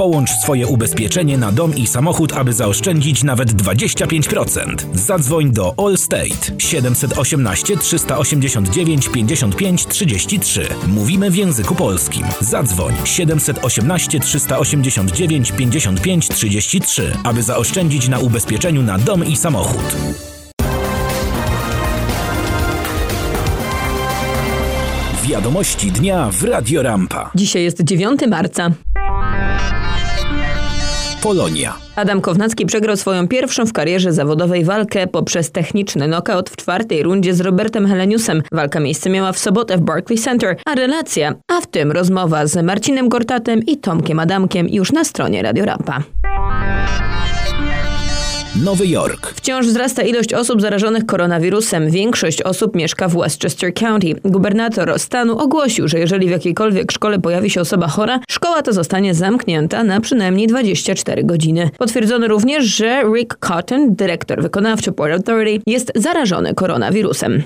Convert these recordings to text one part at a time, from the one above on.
Połącz swoje ubezpieczenie na dom i samochód, aby zaoszczędzić nawet 25%. Zadzwoń do Allstate 718 389 55 33. Mówimy w języku polskim. Zadzwoń 718 389 55 33, aby zaoszczędzić na ubezpieczeniu na dom i samochód. Wiadomości dnia w Radio Rampa. Dzisiaj jest 9 marca. Polonia. Adam Kownacki przegrał swoją pierwszą w karierze zawodowej walkę poprzez techniczny knockout w czwartej rundzie z Robertem Heleniusem. Walka miejsce miała w sobotę w Barclays Center, a relacja, a w tym rozmowa z Marcinem Gortatem i Tomkiem Adamkiem już na stronie Radio Rampa. Nowy Jork. Wciąż wzrasta ilość osób zarażonych koronawirusem. Większość osób mieszka w Westchester County. Gubernator stanu ogłosił, że jeżeli w jakiejkolwiek szkole pojawi się osoba chora, szkoła ta zostanie zamknięta na przynajmniej 24 godziny. Potwierdzono również, że Rick Cotton, dyrektor wykonawczy Port Authority, jest zarażony koronawirusem.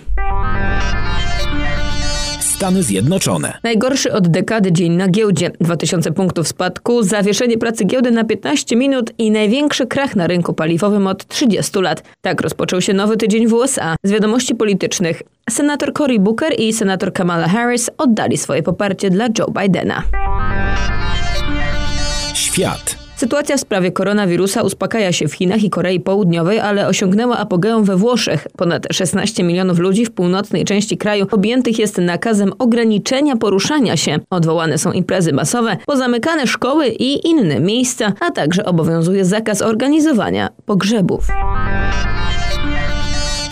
Stany Zjednoczone. Najgorszy od dekady dzień na giełdzie. 2000 punktów spadku, zawieszenie pracy giełdy na 15 minut i największy krach na rynku paliwowym od 30 lat. Tak rozpoczął się nowy tydzień w USA. Z wiadomości politycznych. Senator Cory Booker i senator Kamala Harris oddali swoje poparcie dla Joe Bidena. Świat. Sytuacja w sprawie koronawirusa uspokaja się w Chinach i Korei Południowej, ale osiągnęła apogeum we Włoszech. Ponad 16 milionów ludzi w północnej części kraju objętych jest nakazem ograniczenia poruszania się. Odwołane są imprezy masowe, pozamykane szkoły i inne miejsca, a także obowiązuje zakaz organizowania pogrzebów.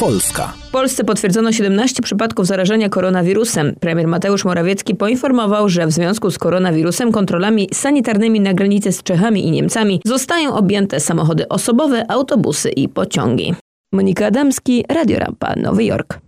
Polska. W Polsce potwierdzono 17 przypadków zarażenia koronawirusem. Premier Mateusz Morawiecki poinformował, że w związku z koronawirusem kontrolami sanitarnymi na granicy z Czechami i Niemcami zostają objęte samochody osobowe, autobusy i pociągi. Monika Adamski, Radio Rampa, Nowy Jork.